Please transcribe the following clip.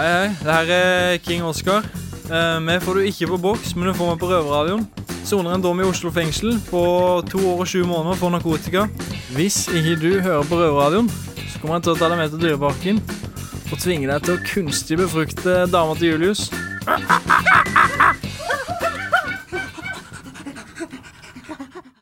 Hei, hei. Det her er King Oscar. Eh, Vi får du ikke på boks, men du får meg på Røverradioen. Soner en dom i Oslo fengsel på to år og sju måneder for narkotika. Hvis ikke du hører på Røverradioen, så kommer jeg til å ta deg med til Dyreparken og tvinge deg til å kunstig befrukte dama til Julius.